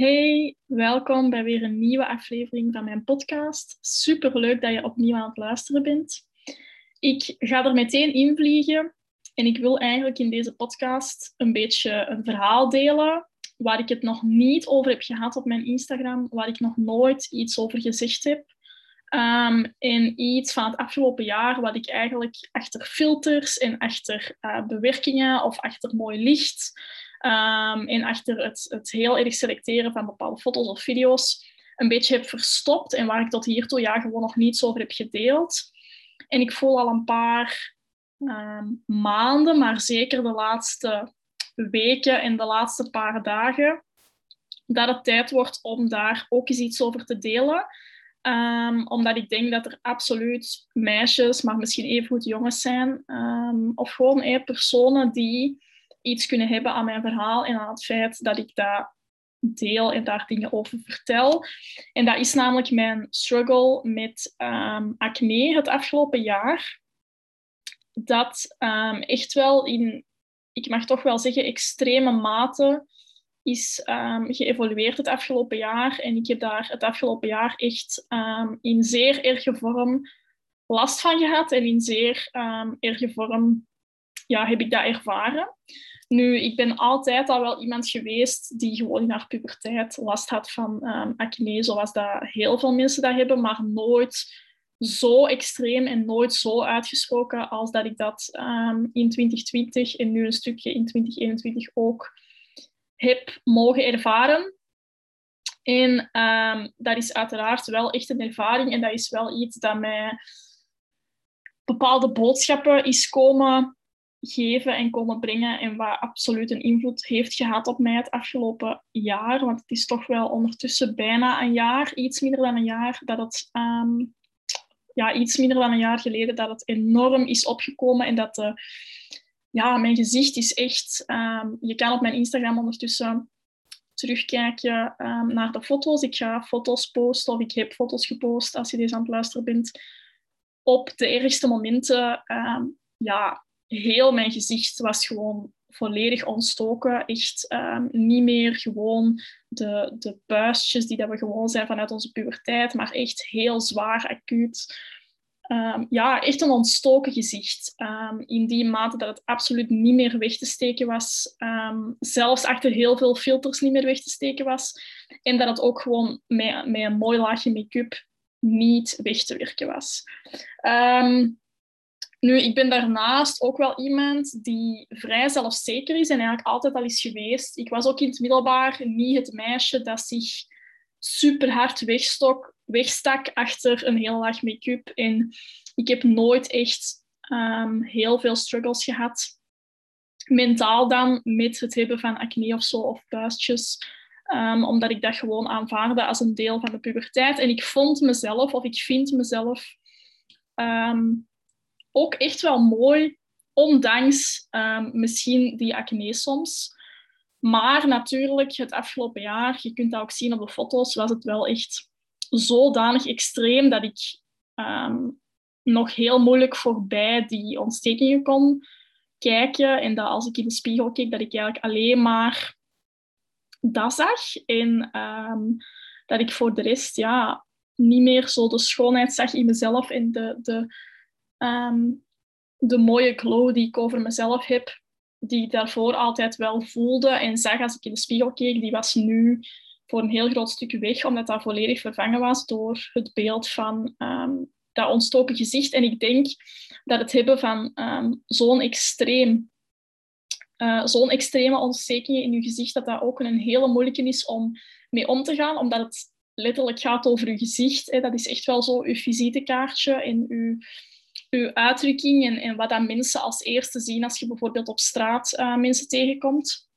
Hey, welkom bij weer een nieuwe aflevering van mijn podcast. Super leuk dat je opnieuw aan het luisteren bent. Ik ga er meteen in vliegen en ik wil eigenlijk in deze podcast een beetje een verhaal delen waar ik het nog niet over heb gehad op mijn Instagram, waar ik nog nooit iets over gezegd heb. Um, en iets van het afgelopen jaar wat ik eigenlijk achter filters en achter uh, bewerkingen of achter mooi licht en achter het, het heel erg selecteren van bepaalde foto's of video's een beetje heb verstopt en waar ik tot hiertoe ja, gewoon nog niets over heb gedeeld. En ik voel al een paar um, maanden, maar zeker de laatste weken en de laatste paar dagen, dat het tijd wordt om daar ook eens iets over te delen. Um, omdat ik denk dat er absoluut meisjes, maar misschien even goed jongens zijn, of gewoon eh, personen die iets kunnen hebben aan mijn verhaal en aan het feit dat ik dat deel en daar dingen over vertel. En dat is namelijk mijn struggle met um, acne het afgelopen jaar. Dat echt wel in, ik mag toch wel zeggen, extreme mate is um, geëvolueerd het afgelopen jaar. En ik heb daar het afgelopen jaar echt um, in zeer erge vorm last van gehad. En in zeer um, erge vorm ja, heb ik dat ervaren. Nu, ik ben altijd al wel iemand geweest die gewoon in haar puberteit last had van acne, zoals dat heel veel mensen dat hebben, maar nooit zo extreem en nooit zo uitgesproken als dat ik dat in 2020 en nu een stukje in 2021 ook heb mogen ervaren. En um, dat is uiteraard wel echt een ervaring en dat is wel iets dat mij bepaalde boodschappen is komen geven en komen brengen en wat absoluut een invloed heeft gehad op mij het afgelopen jaar. Want het is toch wel ondertussen bijna een jaar, iets minder dan een jaar, dat het... Um, ja, iets minder dan een jaar geleden dat het enorm is opgekomen en dat de ja, mijn gezicht is echt... Um, je kan op mijn Instagram ondertussen terugkijken um, naar de foto's. Ik ga foto's posten of ik heb foto's gepost als je deze aan het luisteren bent. Op de ergste momenten, ja, heel mijn gezicht was gewoon volledig ontstoken. Echt niet meer gewoon de, de puistjes die dat we gewoon zijn vanuit onze puberteit, maar echt heel zwaar, acuut. Um, ja, echt een ontstoken gezicht. Um, in die mate dat het absoluut niet meer weg te steken was. Zelfs achter heel veel filters niet meer weg te steken was. En dat het ook gewoon met, met een mooi laagje make-up niet weg te werken was. Nu, ik ben daarnaast ook wel iemand die vrij zelfzeker is en eigenlijk altijd al is geweest. Ik was ook in het middelbaar niet het meisje dat zich super hard wegstok, wegstak achter een heel laag make-up. En ik heb nooit echt um, heel veel struggles gehad. Mentaal dan met het hebben van acne of zo, of puistjes. Um, omdat ik dat gewoon aanvaarde als een deel van de puberteit. En ik vond mezelf, of ik vind mezelf, um, ook echt wel mooi, ondanks misschien die acne soms. Maar natuurlijk, het afgelopen jaar, je kunt dat ook zien op de foto's, was het wel echt zodanig extreem dat ik um, nog heel moeilijk voorbij die ontstekingen kon kijken. En dat als ik in de spiegel keek, dat ik eigenlijk alleen maar dat zag. En um, dat ik voor de rest ja, niet meer zo de schoonheid zag in mezelf en de, de, um, de mooie glow die ik over mezelf heb die ik daarvoor altijd wel voelde en zag als ik in de spiegel keek, die was nu voor een heel groot stuk weg, omdat dat volledig vervangen was door het beeld van um, dat ontstoken gezicht. En ik denk dat het hebben van um, zo'n extreem, uh, zo'n extreme ontstekingen in je gezicht, dat dat ook een hele moeilijke is om mee om te gaan, omdat het letterlijk gaat over je gezicht. Hè. Dat is echt wel zo je visitekaartje en je uw uitdrukking en, wat dat mensen als eerste zien als je bijvoorbeeld op straat uh, mensen tegenkomt.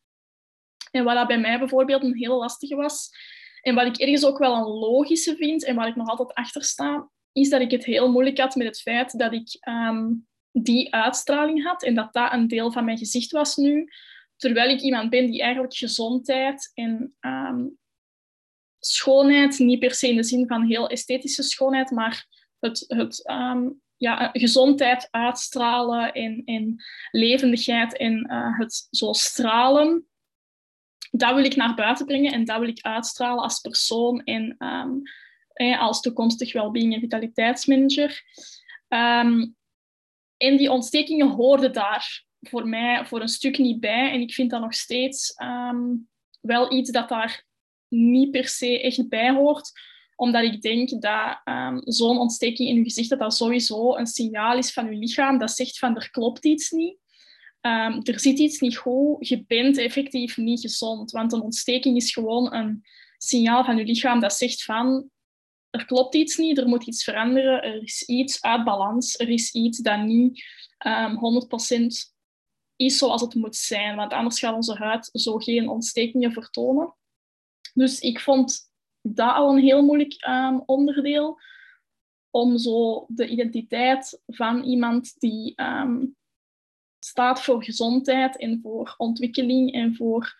En wat dat bij mij bijvoorbeeld een heel lastige was, en wat ik ergens ook wel een logische vind en waar ik nog altijd achter sta, is dat ik het heel moeilijk had met het feit dat ik um, die uitstraling had en dat dat een deel van mijn gezicht was nu. Terwijl ik iemand ben die eigenlijk gezondheid en um, schoonheid, niet per se in de zin van heel esthetische schoonheid, maar het, het um, ja, gezondheid uitstralen en, en levendigheid en uh, het zo stralen dat wil ik naar buiten brengen en dat wil ik uitstralen als persoon en eh, als toekomstig wellbeing en vitaliteitsmanager. Um, en die ontstekingen hoorden daar voor mij voor een stuk niet bij. En ik vind dat nog steeds ehm, wel iets dat daar niet per se echt bij hoort. Omdat ik denk dat um, zo'n ontsteking in je gezicht, dat sowieso een signaal is van je lichaam. Dat zegt van er klopt iets niet. Um, er zit iets niet goed. Je bent effectief niet gezond. Want een ontsteking is gewoon een signaal van je lichaam dat zegt van er klopt iets niet, er moet iets veranderen, er is iets uit balans, er is iets dat niet um, 100% is zoals het moet zijn, want anders gaat onze huid zo geen ontstekingen vertonen. Dus ik vond dat al een heel moeilijk um, onderdeel om zo de identiteit van iemand die um, staat voor gezondheid en voor ontwikkeling en voor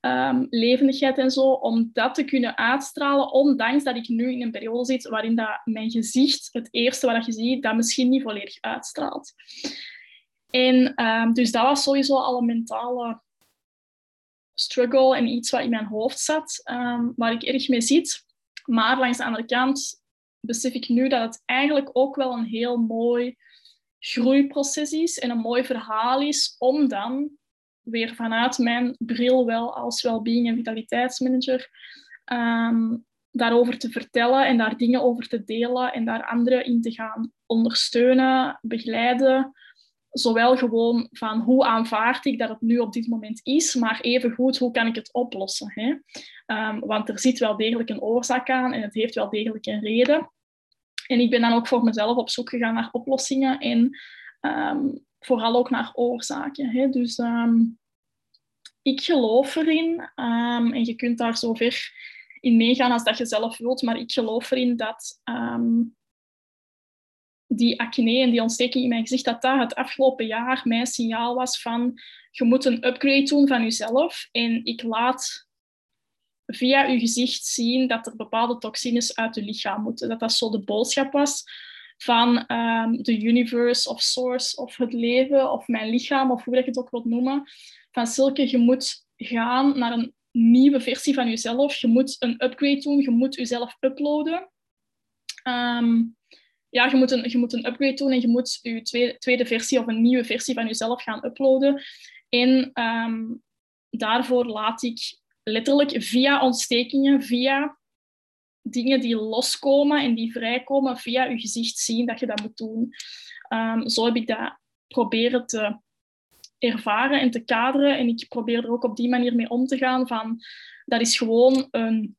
um, levendigheid en zo, om dat te kunnen uitstralen, ondanks dat ik nu in een periode zit waarin dat mijn gezicht, het eerste wat je ziet, dat misschien niet volledig uitstraalt. En dus dat was sowieso al een mentale struggle en iets wat in mijn hoofd zat, um, waar ik erg mee zit. Maar langs de andere kant besef ik nu dat het eigenlijk ook wel een heel mooi groeiproces is en een mooi verhaal is om dan weer vanuit mijn bril wel als wellbeing en vitaliteitsmanager um, daarover te vertellen en daar dingen over te delen en daar anderen in te gaan ondersteunen, begeleiden. Zowel gewoon van hoe aanvaard ik dat het nu op dit moment is, maar even goed hoe kan ik het oplossen. Hè? Um, want er zit wel degelijk een oorzaak aan en het heeft wel degelijk een reden. En ik ben dan ook voor mezelf op zoek gegaan naar oplossingen en um, vooral ook naar oorzaken. Hè? Dus um, ik geloof erin, en je kunt daar zo ver in meegaan als dat je zelf wilt, maar ik geloof erin dat die acne en die ontsteking in mijn gezicht, dat dat het afgelopen jaar mijn signaal was van je moet een upgrade doen van jezelf. En ik laat via je gezicht zien dat er bepaalde toxines uit je lichaam moeten. Dat dat zo de boodschap was van um, de universe of source of het leven of mijn lichaam of hoe je het ook wilt noemen. Van Silke, je moet gaan naar een nieuwe versie van jezelf. Je moet een upgrade doen, je moet jezelf uploaden. Um, ja, je moet, een, je moet een upgrade doen en je moet je tweede, tweede versie of een nieuwe versie van jezelf gaan uploaden. En um, daarvoor laat ik letterlijk via ontstekingen, via dingen die loskomen en die vrijkomen via je gezicht zien dat je dat moet doen. Um, zo heb ik dat proberen te ervaren en te kaderen. En ik probeer er ook op die manier mee om te gaan. Van, dat is gewoon een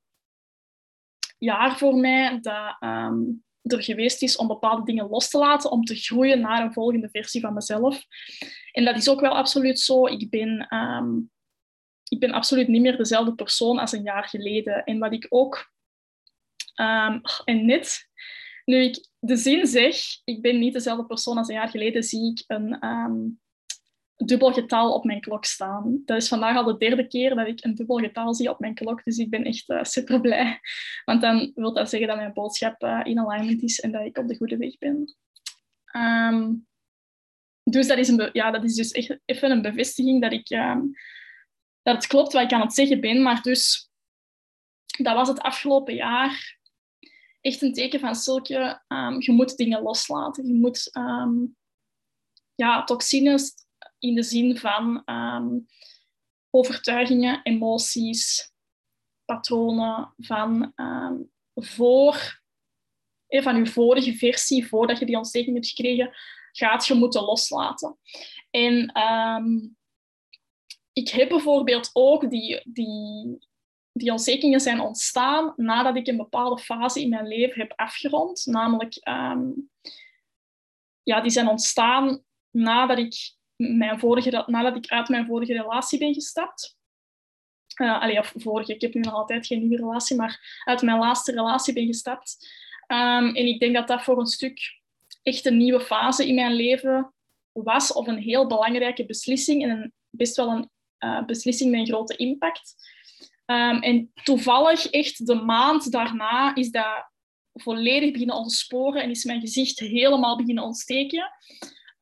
jaar voor mij dat um, er geweest is om bepaalde dingen los te laten, om te groeien naar een volgende versie van mezelf. En dat is ook wel absoluut zo. Ik ben, um, ik ben absoluut niet meer dezelfde persoon als een jaar geleden. En wat ik ook Um, en net, nu ik de zin zeg, ik ben niet dezelfde persoon als een jaar geleden, zie ik een um, dubbel getal op mijn klok staan. Dat is vandaag al de derde keer dat ik een dubbel getal zie op mijn klok, dus ik ben echt uh, super blij. Want dan wil dat zeggen dat mijn boodschap uh, in alignment is en dat ik op de goede weg ben. Um, dus dat is, een ja, dat is dus echt even een bevestiging dat, ik, dat het klopt wat ik aan het zeggen ben. Maar dus, dat was het afgelopen jaar echt een teken van zulke, um, je moet dingen loslaten. Je moet ja, toxines in de zin van um, overtuigingen, emoties, patronen van voor, eh, van je vorige versie, voordat je die ontsteking hebt gekregen, gaat je moeten loslaten. En ik heb bijvoorbeeld ook die, die die ontstekingen zijn ontstaan nadat ik een bepaalde fase in mijn leven heb afgerond. Namelijk, ehm, ja, die zijn ontstaan nadat ik, mijn vorige, nadat ik uit mijn vorige relatie ben gestapt. Uh, of vorige, ik heb nu nog altijd geen nieuwe relatie, maar uit mijn laatste relatie ben gestapt. Um, en ik denk dat dat voor een stuk echt een nieuwe fase in mijn leven was, of een heel belangrijke beslissing en een, best wel een uh, beslissing met een grote impact. Um, en toevallig, echt de maand daarna, is dat volledig beginnen ontsporen en is mijn gezicht helemaal beginnen ontsteken.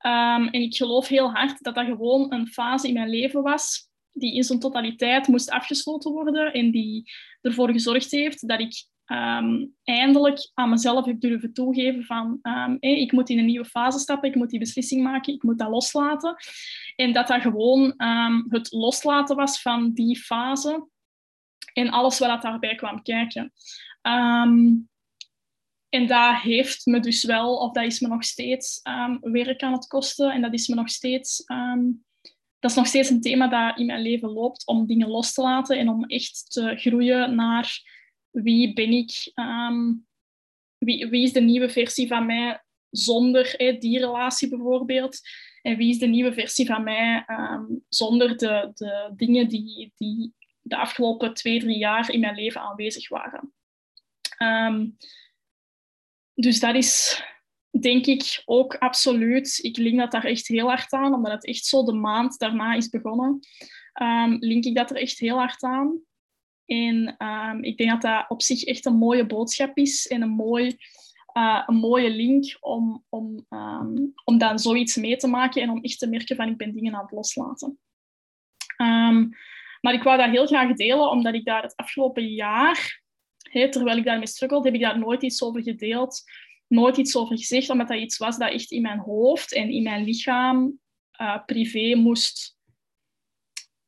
Um, en ik geloof heel hard dat dat gewoon een fase in mijn leven was die in zijn totaliteit moest afgesloten worden en die ervoor gezorgd heeft dat ik ehm, eindelijk aan mezelf heb durven toegeven van um, ik moet in een nieuwe fase stappen, ik moet die beslissing maken, ik moet dat loslaten. En dat dat gewoon um, het loslaten was van die fase en alles wat daarbij kwam kijken. En dat heeft me dus wel, of dat is me nog steeds um, werk aan het kosten. En dat is me nog steeds, ehm, dat is nog steeds een thema dat in mijn leven loopt, om dingen los te laten en om echt te groeien naar wie ben ik, um, wie, wie is de nieuwe versie van mij zonder die relatie bijvoorbeeld. En wie is de nieuwe versie van mij zonder de, de dingen die, die de afgelopen twee, drie jaar in mijn leven aanwezig waren. Dus dat is denk ik ook absoluut. Ik link dat daar echt heel hard aan, omdat het echt zo de maand daarna is begonnen. Um, link ik dat er echt heel hard aan. En um, ik denk dat dat op zich echt een mooie boodschap is en een, mooi, uh, een mooie link om, om, um, om dan zoiets mee te maken en om echt te merken van ik ben dingen aan het loslaten. maar ik wou dat heel graag delen, omdat ik daar het afgelopen jaar terwijl ik daarmee struggelde, heb ik daar nooit iets over gedeeld, nooit iets over gezegd, omdat dat iets was dat echt in mijn hoofd en in mijn lichaam uh, privé moest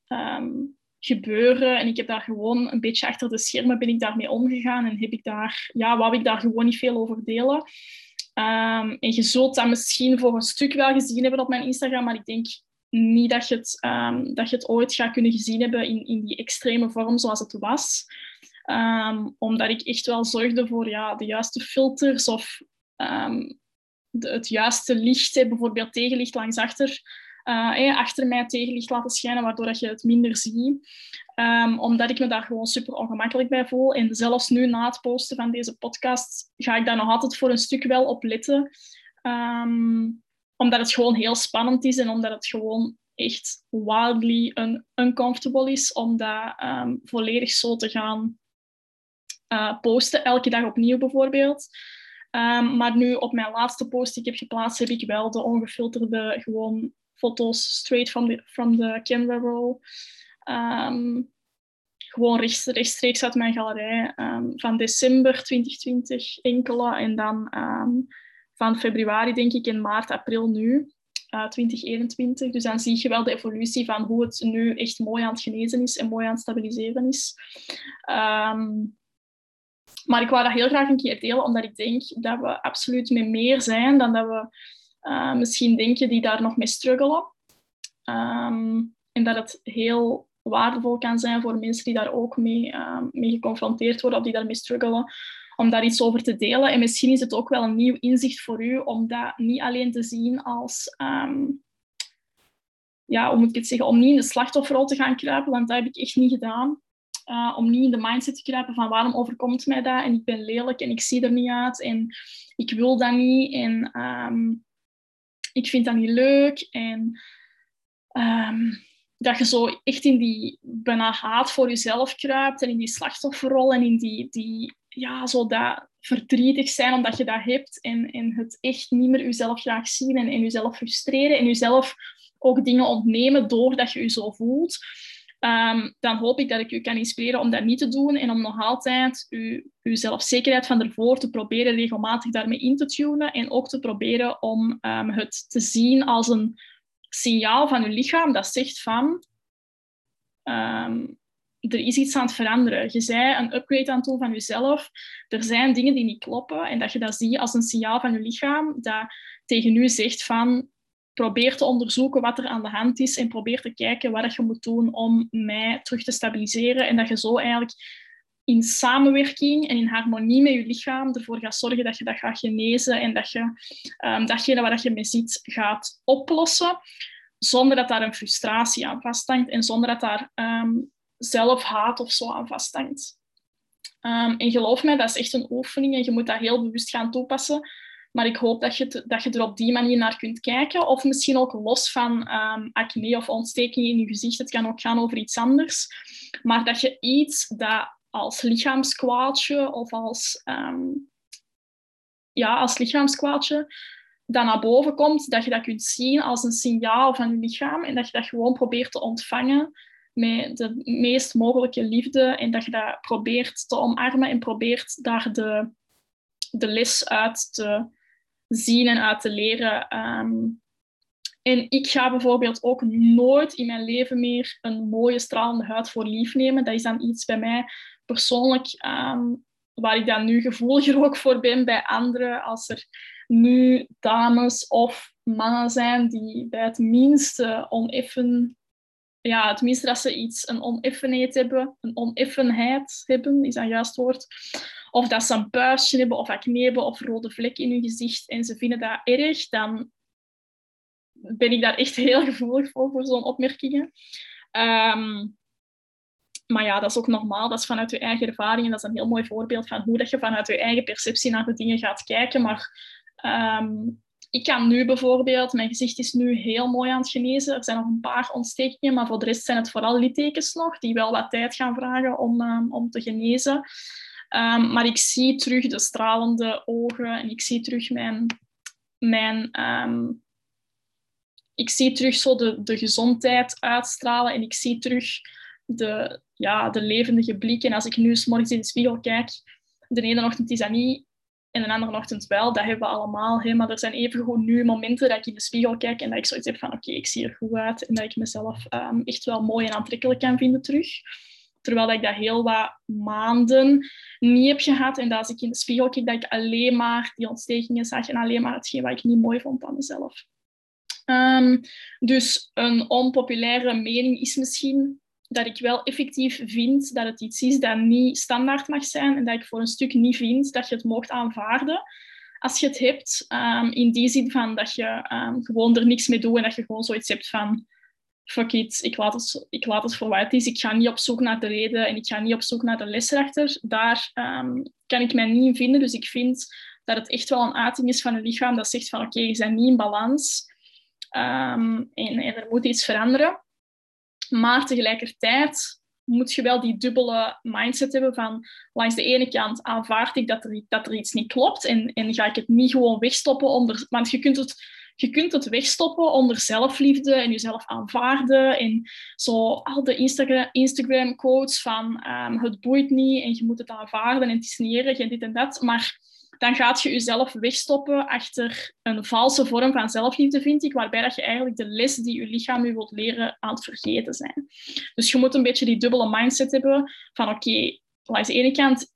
ehm, gebeuren. En ik heb daar gewoon een beetje achter de schermen ben ik daarmee omgegaan en heb ik daar, ja, wou ik daar gewoon niet veel over delen. Um, en je zult dat misschien voor een stuk wel gezien hebben op mijn Instagram, maar ik denk niet dat je het, um, dat je het ooit gaat kunnen gezien hebben in, in die extreme vorm zoals het was. Ehm, omdat ik echt wel zorgde voor ja, de juiste filters of ehm, de, het juiste licht, bijvoorbeeld tegenlicht langs achter, uh, achter mij tegenlicht laten schijnen, waardoor dat je het minder ziet. Um, omdat ik me daar gewoon super ongemakkelijk bij voel. En zelfs nu na het posten van deze podcast ga ik daar nog altijd voor een stuk wel op letten. omdat het gewoon heel spannend is en omdat het gewoon echt wildly un uncomfortable is om dat volledig zo te gaan uh, posten, elke dag opnieuw bijvoorbeeld. Um, maar nu op mijn laatste post die ik heb geplaatst, heb ik wel de ongefilterde gewoon foto's straight from the, from the camera roll. Um, gewoon rechts, rechtstreeks uit mijn galerij um, van december 2020 enkele en dan van februari denk ik in maart, april nu. Uh, 2021. Dus dan zie je wel de evolutie van hoe het nu echt mooi aan het genezen is en mooi aan het stabiliseren is. Maar ik wou dat heel graag een keer delen, omdat ik denk dat we absoluut met meer zijn dan dat we uh, misschien denken die daar nog mee struggelen. Um, en dat het heel waardevol kan zijn voor mensen die daar ook mee, uh, mee geconfronteerd worden of die daarmee struggelen, om daar iets over te delen. En misschien is het ook wel een nieuw inzicht voor u om dat niet alleen te zien als... Um, ja, hoe moet ik het zeggen, om niet in de slachtofferrol te gaan kruipen, want dat heb ik echt niet gedaan. Uh, om niet in de mindset te kruipen van waarom overkomt mij dat en ik ben lelijk en ik zie er niet uit en ik wil dat niet en um, ik vind dat niet leuk. En um, dat je zo echt in die bijna haat voor jezelf kruipt en in die slachtofferrol en in die, die ja, zo dat verdrietig zijn omdat je dat hebt en, en het echt niet meer jezelf graag zien en, en jezelf frustreren en jezelf ook dingen ontnemen doordat je je zo voelt. Um, dan hoop ik dat ik u kan inspireren om dat niet te doen en om nog altijd uw, uw zelfzekerheid van ervoor te proberen regelmatig daarmee in te tunen en ook te proberen om um, het te zien als een signaal van uw lichaam dat zegt van um, er is iets aan het veranderen. Je zei een upgrade aan het doen van jezelf. Er zijn dingen die niet kloppen en dat je dat ziet als een signaal van je lichaam dat tegen u zegt van probeer te onderzoeken wat er aan de hand is en probeer te kijken wat je moet doen om mij terug te stabiliseren. En dat je zo eigenlijk in samenwerking en in harmonie met je lichaam ervoor gaat zorgen dat je dat gaat genezen en dat je um, datgene wat je mee ziet gaat oplossen, zonder dat daar een frustratie aan vasthangt en zonder dat daar um, zelfhaat of zo aan vasthangt. Um, en geloof mij, dat is echt een oefening en je moet dat heel bewust gaan toepassen. Maar ik hoop dat je, dat je er op die manier naar kunt kijken. Of misschien ook los van um, acne of ontstekingen in je gezicht. Het kan ook gaan over iets anders. Maar dat je iets dat als lichaamskwaadje of als, um, ja, als lichaamskwaadje dat naar boven komt, dat je dat kunt zien als een signaal van je lichaam en dat je dat gewoon probeert te ontvangen met de meest mogelijke liefde en dat je dat probeert te omarmen en probeert daar de, de les uit te zien en uit te leren. Ehm, en ik ga bijvoorbeeld ook nooit in mijn leven meer een mooie stralende huid voor lief nemen. Dat is dan iets bij mij persoonlijk ehm, waar ik dan nu gevoeliger ook voor ben bij anderen. Als er nu dames of mannen zijn die bij het minste oneffen... Ja, het minste dat ze iets, een oneffenheid hebben, een oneffenheid hebben, is dat juist woord. Of dat ze een puistje hebben, of acne hebben, of rode vlek in hun gezicht en ze vinden dat erg, dan ben ik daar echt heel gevoelig voor, voor zo'n opmerkingen. Ehm, maar ja, dat is ook normaal. Dat is vanuit je eigen ervaring. En dat is een heel mooi voorbeeld van hoe dat je vanuit je eigen perceptie naar de dingen gaat kijken. Maar ehm, ik kan nu bijvoorbeeld... Mijn gezicht is nu heel mooi aan het genezen. Er zijn nog een paar ontstekingen, maar voor de rest zijn het vooral littekens nog, die wel wat tijd gaan vragen om, um, om te genezen. Maar ik zie terug de stralende ogen en ik zie terug mijn, mijn ik zie terug zo de, de gezondheid uitstralen en ik zie terug de, ja, de levendige blik. En als ik nu s morgens in de spiegel kijk, de ene ochtend is dat niet en de andere ochtend wel, dat hebben we allemaal. Hè? Maar er zijn even nu momenten dat ik in de spiegel kijk en dat ik zoiets heb van oké, ik zie er goed uit en dat ik mezelf um, echt wel mooi en aantrekkelijk kan vinden terug. Terwijl ik dat heel wat maanden niet heb gehad. En dat als ik in de spiegel kijk, dat ik alleen maar die ontstekingen zag en alleen maar hetgeen wat ik niet mooi vond aan mezelf. Um, dus een onpopulaire mening is misschien dat ik wel effectief vind dat het iets is dat niet standaard mag zijn en dat ik voor een stuk niet vind dat je het mocht aanvaarden als je het hebt. Um, in die zin van dat je um, gewoon er niks mee doet en dat je gewoon zoiets hebt van fuck it, ik laat, het, ik laat het voor wat het is. Ik ga niet op zoek naar de reden en ik ga niet op zoek naar de les erachter. Daar kan ik mij niet in vinden. Dus ik vind dat het echt wel een uiting is van een lichaam dat zegt van oké, okay, je bent niet in balans. Ehm, en, er moet iets veranderen. Maar tegelijkertijd moet je wel die dubbele mindset hebben van langs de ene kant aanvaard ik dat er, dat er iets niet klopt en, en ga ik het niet gewoon wegstoppen onder... Want je kunt het, je kunt het wegstoppen onder zelfliefde en jezelf aanvaarden en zo al de Instagram, Instagram quotes van ehm, het boeit niet en je moet het aanvaarden en het is en dit en dat. Maar dan gaat je jezelf wegstoppen achter een valse vorm van zelfliefde, vind ik, waarbij dat je eigenlijk de les die je lichaam je wilt leren aan het vergeten zijn. Dus je moet een beetje die dubbele mindset hebben van oké, okay, aan de ene kant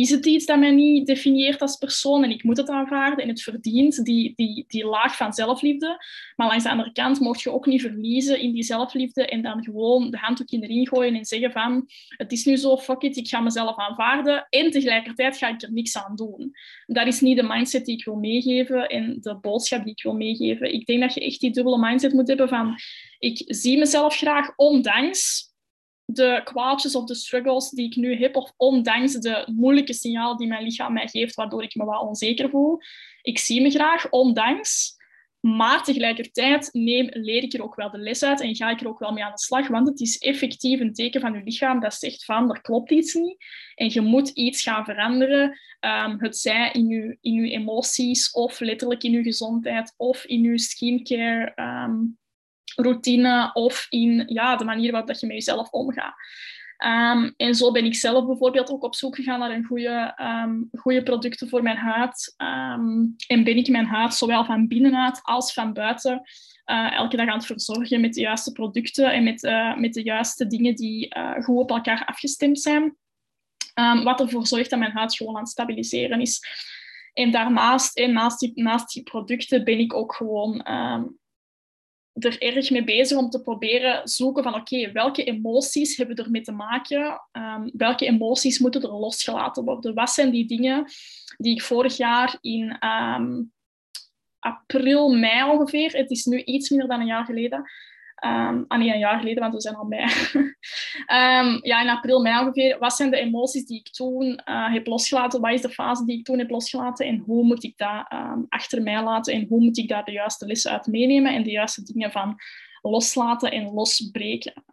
is het iets dat mij niet definieert als persoon en ik moet het aanvaarden en het verdient, die, die, die laag van zelfliefde. Maar langs de andere kant mocht je ook niet verliezen in die zelfliefde en dan gewoon de handdoek in de ring gooien en zeggen van het is nu zo, fuck it, ik ga mezelf aanvaarden en tegelijkertijd ga ik er niks aan doen. Dat is niet de mindset die ik wil meegeven en de boodschap die ik wil meegeven. Ik denk dat je echt die dubbele mindset moet hebben van ik zie mezelf graag ondanks de kwaadjes of de struggles die ik nu heb, of ondanks de moeilijke signaal die mijn lichaam mij geeft, waardoor ik me wat onzeker voel. Ik zie me graag, ondanks. Maar tegelijkertijd neem, leer ik er ook wel de les uit en ga ik er ook wel mee aan de slag, want het is effectief een teken van je lichaam dat zegt van, er klopt iets niet en je moet iets gaan veranderen. Um, het zij in je, in je emoties of letterlijk in je gezondheid of in je skincare um, routine of in ja, de manier waarop dat je met jezelf omgaat. Um, en zo ben ik zelf bijvoorbeeld ook op zoek gegaan naar een goede, um, goede producten voor mijn huid. Um, en ben ik mijn huid zowel van binnenuit als van buiten uh, elke dag aan het verzorgen met de juiste producten en met, uh, met de juiste dingen die uh, goed op elkaar afgestemd zijn. wat ervoor zorgt dat mijn huid gewoon aan het stabiliseren is. En daarnaast, en naast, die, naast die producten, ben ik ook gewoon er erg mee bezig om te proberen zoeken van oké, welke emoties hebben we ermee te maken? Um, welke emoties moeten er losgelaten worden? Wat zijn die dingen die ik vorig jaar in um, april, mei ongeveer, het is nu iets minder dan een jaar geleden, Um, ah nee, een jaar geleden, want we zijn al mei. um, ja, in april, mei ongeveer. Wat zijn de emoties die ik toen uh, heb losgelaten? Wat is de fase die ik toen heb losgelaten? En hoe moet ik dat um, achter mij laten? En hoe moet ik daar de juiste lessen uit meenemen? En de juiste dingen van loslaten en losbreken?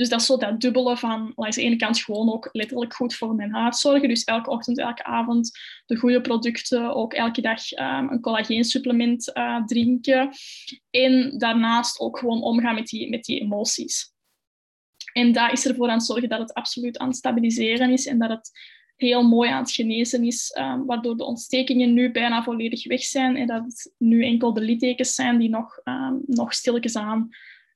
Dus dat is zo dat dubbele van langs de ene kant gewoon ook letterlijk goed voor mijn huid zorgen. Dus elke ochtend, elke avond de goede producten. Ook elke dag um, een collageensupplement uh, drinken. En daarnaast ook gewoon omgaan met die, met die emoties. En dat is ervoor aan zorgen dat het absoluut aan het stabiliseren is en dat het heel mooi aan het genezen is, um, waardoor de ontstekingen nu bijna volledig weg zijn en dat het nu enkel de littekens zijn die nog, um, nog stilletjes aan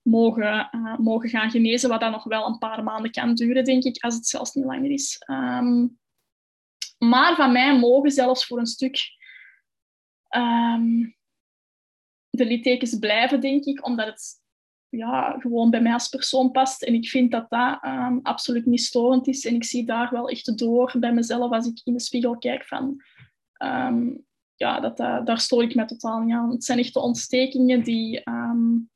mogen, uh, mogen gaan genezen, wat dan nog wel een paar maanden kan duren, denk ik, als het zelfs niet langer is. Um, maar van mij mogen zelfs voor een stuk de littekens blijven, denk ik, omdat het ja, gewoon bij mij als persoon past. En ik vind dat dat um, absoluut niet storend is. En ik zie daar wel echt door bij mezelf als ik in de spiegel kijk van... Um, ja, dat, uh, daar stoor ik me totaal niet aan. Het zijn echt de ontstekingen die, um,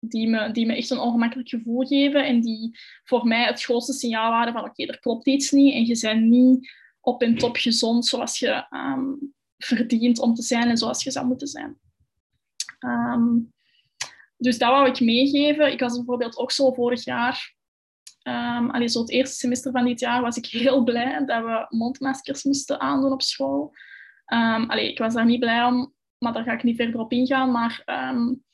die, me, die me echt een ongemakkelijk gevoel geven. En die voor mij het grootste signaal waren van oké, er klopt iets niet. En je bent niet op en top gezond zoals je verdient om te zijn en zoals je zou moeten zijn. Um, dus dat wou ik meegeven. Ik was bijvoorbeeld ook zo vorig jaar, um, allee, zo het eerste semester van dit jaar, was ik heel blij dat we mondmaskers moesten aandoen op school. Um, allee, ik was daar niet blij om, maar daar ga ik niet verder op ingaan. Maar um,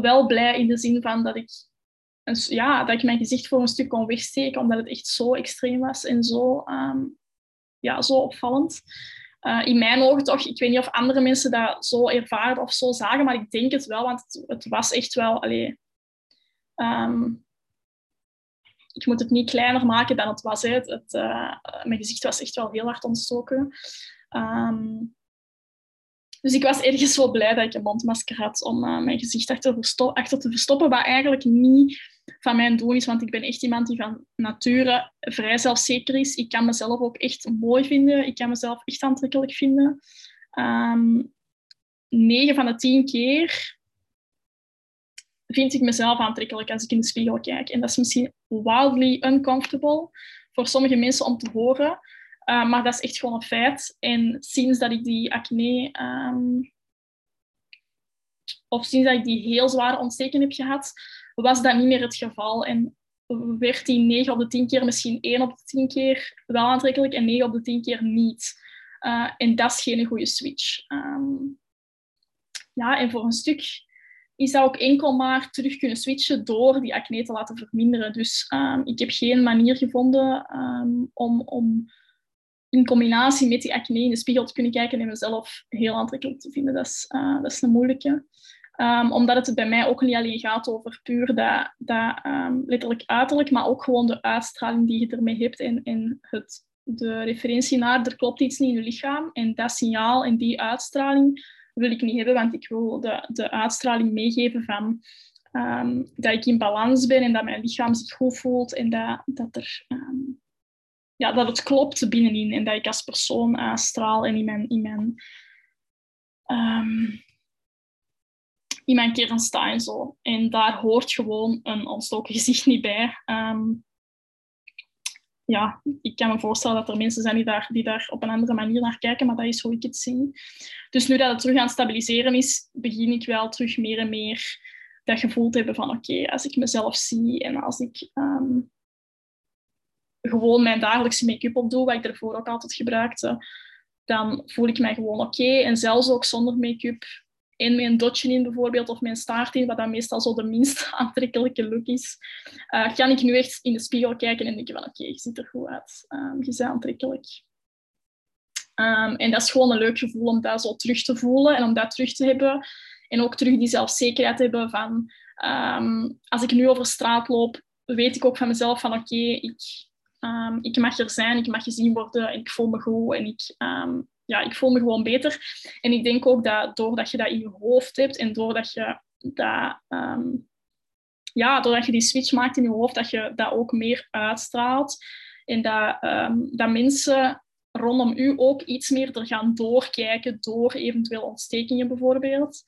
wel blij in de zin van dat ik, ja, dat ik mijn gezicht voor een stuk kon wegsteken, omdat het echt zo extreem was en zo, ja, zo opvallend. Uh, in mijn ogen toch, ik weet niet of andere mensen dat zo ervaren of zo zagen, maar ik denk het wel, want het, het was echt wel... Allee, um, ik moet het niet kleiner maken dan het was. Het, uh, mijn gezicht was echt wel heel hard ontstoken. Um, dus ik was ergens zo blij dat ik een mondmasker had om uh, mijn gezicht achter, te verstoppen, wat eigenlijk niet van mijn doen is, want ik ben echt iemand die van nature vrij zelfzeker is. Ik kan mezelf ook echt mooi vinden. Ik kan mezelf echt aantrekkelijk vinden. Um, 9 van de 10 keer vind ik mezelf aantrekkelijk als ik in de spiegel kijk. En dat is misschien wildly uncomfortable voor sommige mensen om te horen. Uh, maar dat is echt gewoon een feit. En sinds dat ik die acne, um, of sinds dat ik die heel zware ontsteking heb gehad, was dat niet meer het geval. En werd die 9 op de 10 keer misschien 1 op de 10 keer wel aantrekkelijk en 9 op de 10 keer niet. Uh, en dat is geen goede switch. Um, ja, en voor een stuk is dat ook enkel maar terug kunnen switchen door die acne te laten verminderen. Dus um, ik heb geen manier gevonden om, om in combinatie met die acne in de spiegel te kunnen kijken en mezelf heel aantrekkelijk te vinden. Dat is, uh, dat is een moeilijke. Um, omdat het bij mij ook niet alleen gaat over puur dat, dat um, letterlijk uiterlijk, maar ook gewoon de uitstraling die je ermee hebt en, en het, de referentie naar er klopt iets niet in je lichaam. En dat signaal en die uitstraling wil ik niet hebben, want ik wil de, de uitstraling meegeven van um, dat ik in balans ben en dat mijn lichaam zich goed voelt en dat, dat, er, ja, dat het klopt binnenin en dat ik als persoon uitstraal en in mijn, in mijn in mijn kern sta en zo. En daar hoort gewoon een ontstoken gezicht niet bij. Um, ja, ik kan me voorstellen dat er mensen zijn die daar, die daar op een andere manier naar kijken, maar dat is hoe ik het zie. Dus nu dat het terug aan het stabiliseren is, begin ik wel terug meer en meer dat gevoel te hebben van oké, als ik mezelf zie en als ik um, gewoon mijn dagelijkse make-up opdoe, wat ik ervoor ook altijd gebruikte, dan voel ik mij gewoon oké. En zelfs ook zonder make-up en mijn dotje in bijvoorbeeld, of mijn staart in, wat dan meestal zo de minst aantrekkelijke look is, uh, kan ik nu echt in de spiegel kijken en denken van oké, je ziet er goed uit. Um, je bent aantrekkelijk. Um, en dat is gewoon een leuk gevoel om dat zo terug te voelen en om dat terug te hebben. En ook terug die zelfzekerheid te hebben van um, als ik nu over straat loop, weet ik ook van mezelf van oké, ik, ik mag er zijn, ik mag gezien worden en ik voel me goed en ik, ja, ik voel me gewoon beter. En ik denk ook dat doordat je dat in je hoofd hebt en doordat je dat, um, ja, doordat je die switch maakt in je hoofd, dat je dat ook meer uitstraalt. En dat, dat mensen rondom u ook iets meer er gaan doorkijken door eventueel ontstekingen bijvoorbeeld.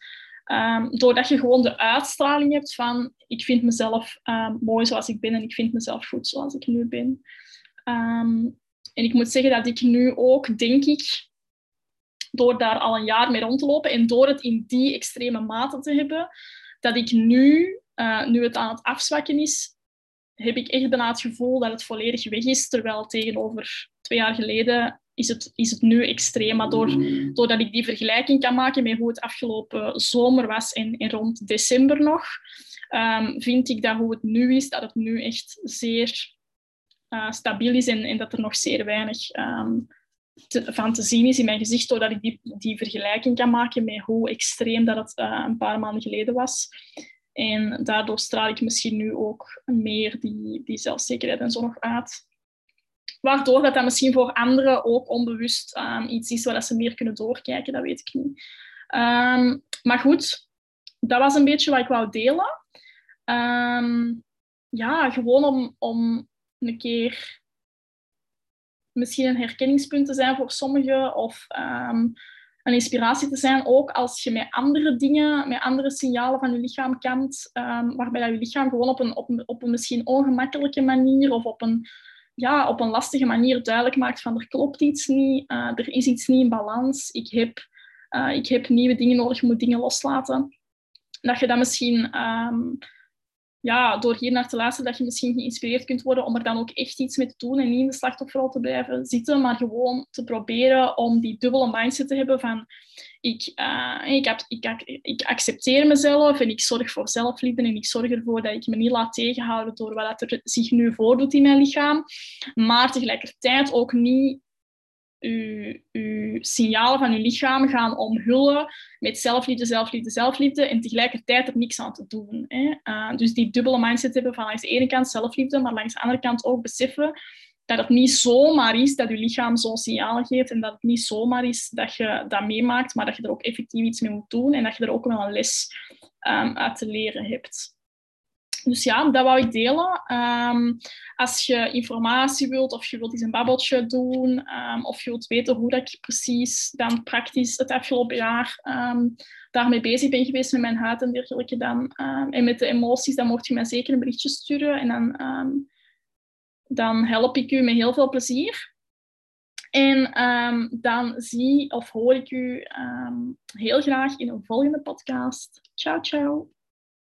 Um, doordat je gewoon de uitstraling hebt van ik vind mezelf um, mooi zoals ik ben en ik vind mezelf goed zoals ik nu ben. Um, en ik moet zeggen dat ik nu ook, denk ik, door daar al een jaar mee rond te lopen en door het in die extreme mate te hebben, dat ik nu, uh, nu het aan het afzwakken is, heb ik echt bijna het gevoel dat het volledig weg is. Terwijl tegenover twee jaar geleden is het, is het nu extreem. Maar door, doordat ik die vergelijking kan maken met hoe het afgelopen zomer was en, rond december nog, um, vind ik dat hoe het nu is, dat het nu echt zeer uh, stabiel is en, en, dat er nog zeer weinig te, van te zien is in mijn gezicht, doordat ik die, die vergelijking kan maken met hoe extreem dat het uh, een paar maanden geleden was. En daardoor straal ik misschien nu ook meer die, die zelfzekerheid en zo uit. Waardoor dat, dat misschien voor anderen ook onbewust um, iets is waar ze meer kunnen doorkijken, dat weet ik niet. Um, maar goed, dat was een beetje wat ik wou delen. Um, ja, gewoon om, om een keer misschien een herkenningspunt te zijn voor sommigen of een inspiratie te zijn, ook als je met andere dingen, met andere signalen van je lichaam um, waarbij dat je lichaam gewoon op een, op, op een misschien ongemakkelijke manier of op een, ja, op een lastige manier duidelijk maakt van er klopt iets niet, uh, er is iets niet in balans, ik heb, uh, ik heb nieuwe dingen nodig, moet dingen loslaten. Dat je dat misschien um, ja, door hier naar te luisteren, dat je misschien geïnspireerd kunt worden om er dan ook echt iets mee te doen en niet in de slachtofferrol te blijven zitten, maar gewoon te proberen om die dubbele mindset te hebben van ik, uh, ik, ik, ik, accepteer mezelf en ik zorg voor zelfliefde en ik zorg ervoor dat ik me niet laat tegenhouden door wat er zich nu voordoet in mijn lichaam, maar tegelijkertijd ook niet uw signalen van uw lichaam gaan omhullen met zelfliefde, zelfliefde, zelfliefde en tegelijkertijd er niks aan te doen. Hè. Uh, dus die dubbele mindset hebben van langs de ene kant zelfliefde, maar langs de andere kant ook beseffen dat het niet zomaar is dat je lichaam zo'n signalen geeft en dat het niet zomaar is dat je dat meemaakt, maar dat je er ook effectief iets mee moet doen en dat je er ook wel een les um, uit te leren hebt. Dus ja, dat wou ik delen. Ehm, als je informatie wilt of je wilt eens een babbeltje doen um, of je wilt weten hoe dat ik precies dan praktisch het afgelopen jaar um, daarmee bezig ben geweest met mijn huid en dergelijke dan, en met de emoties, dan mocht je mij zeker een berichtje sturen en dan, dan help ik u met heel veel plezier. En dan zie of hoor ik u heel graag in een volgende podcast. Ciao, ciao.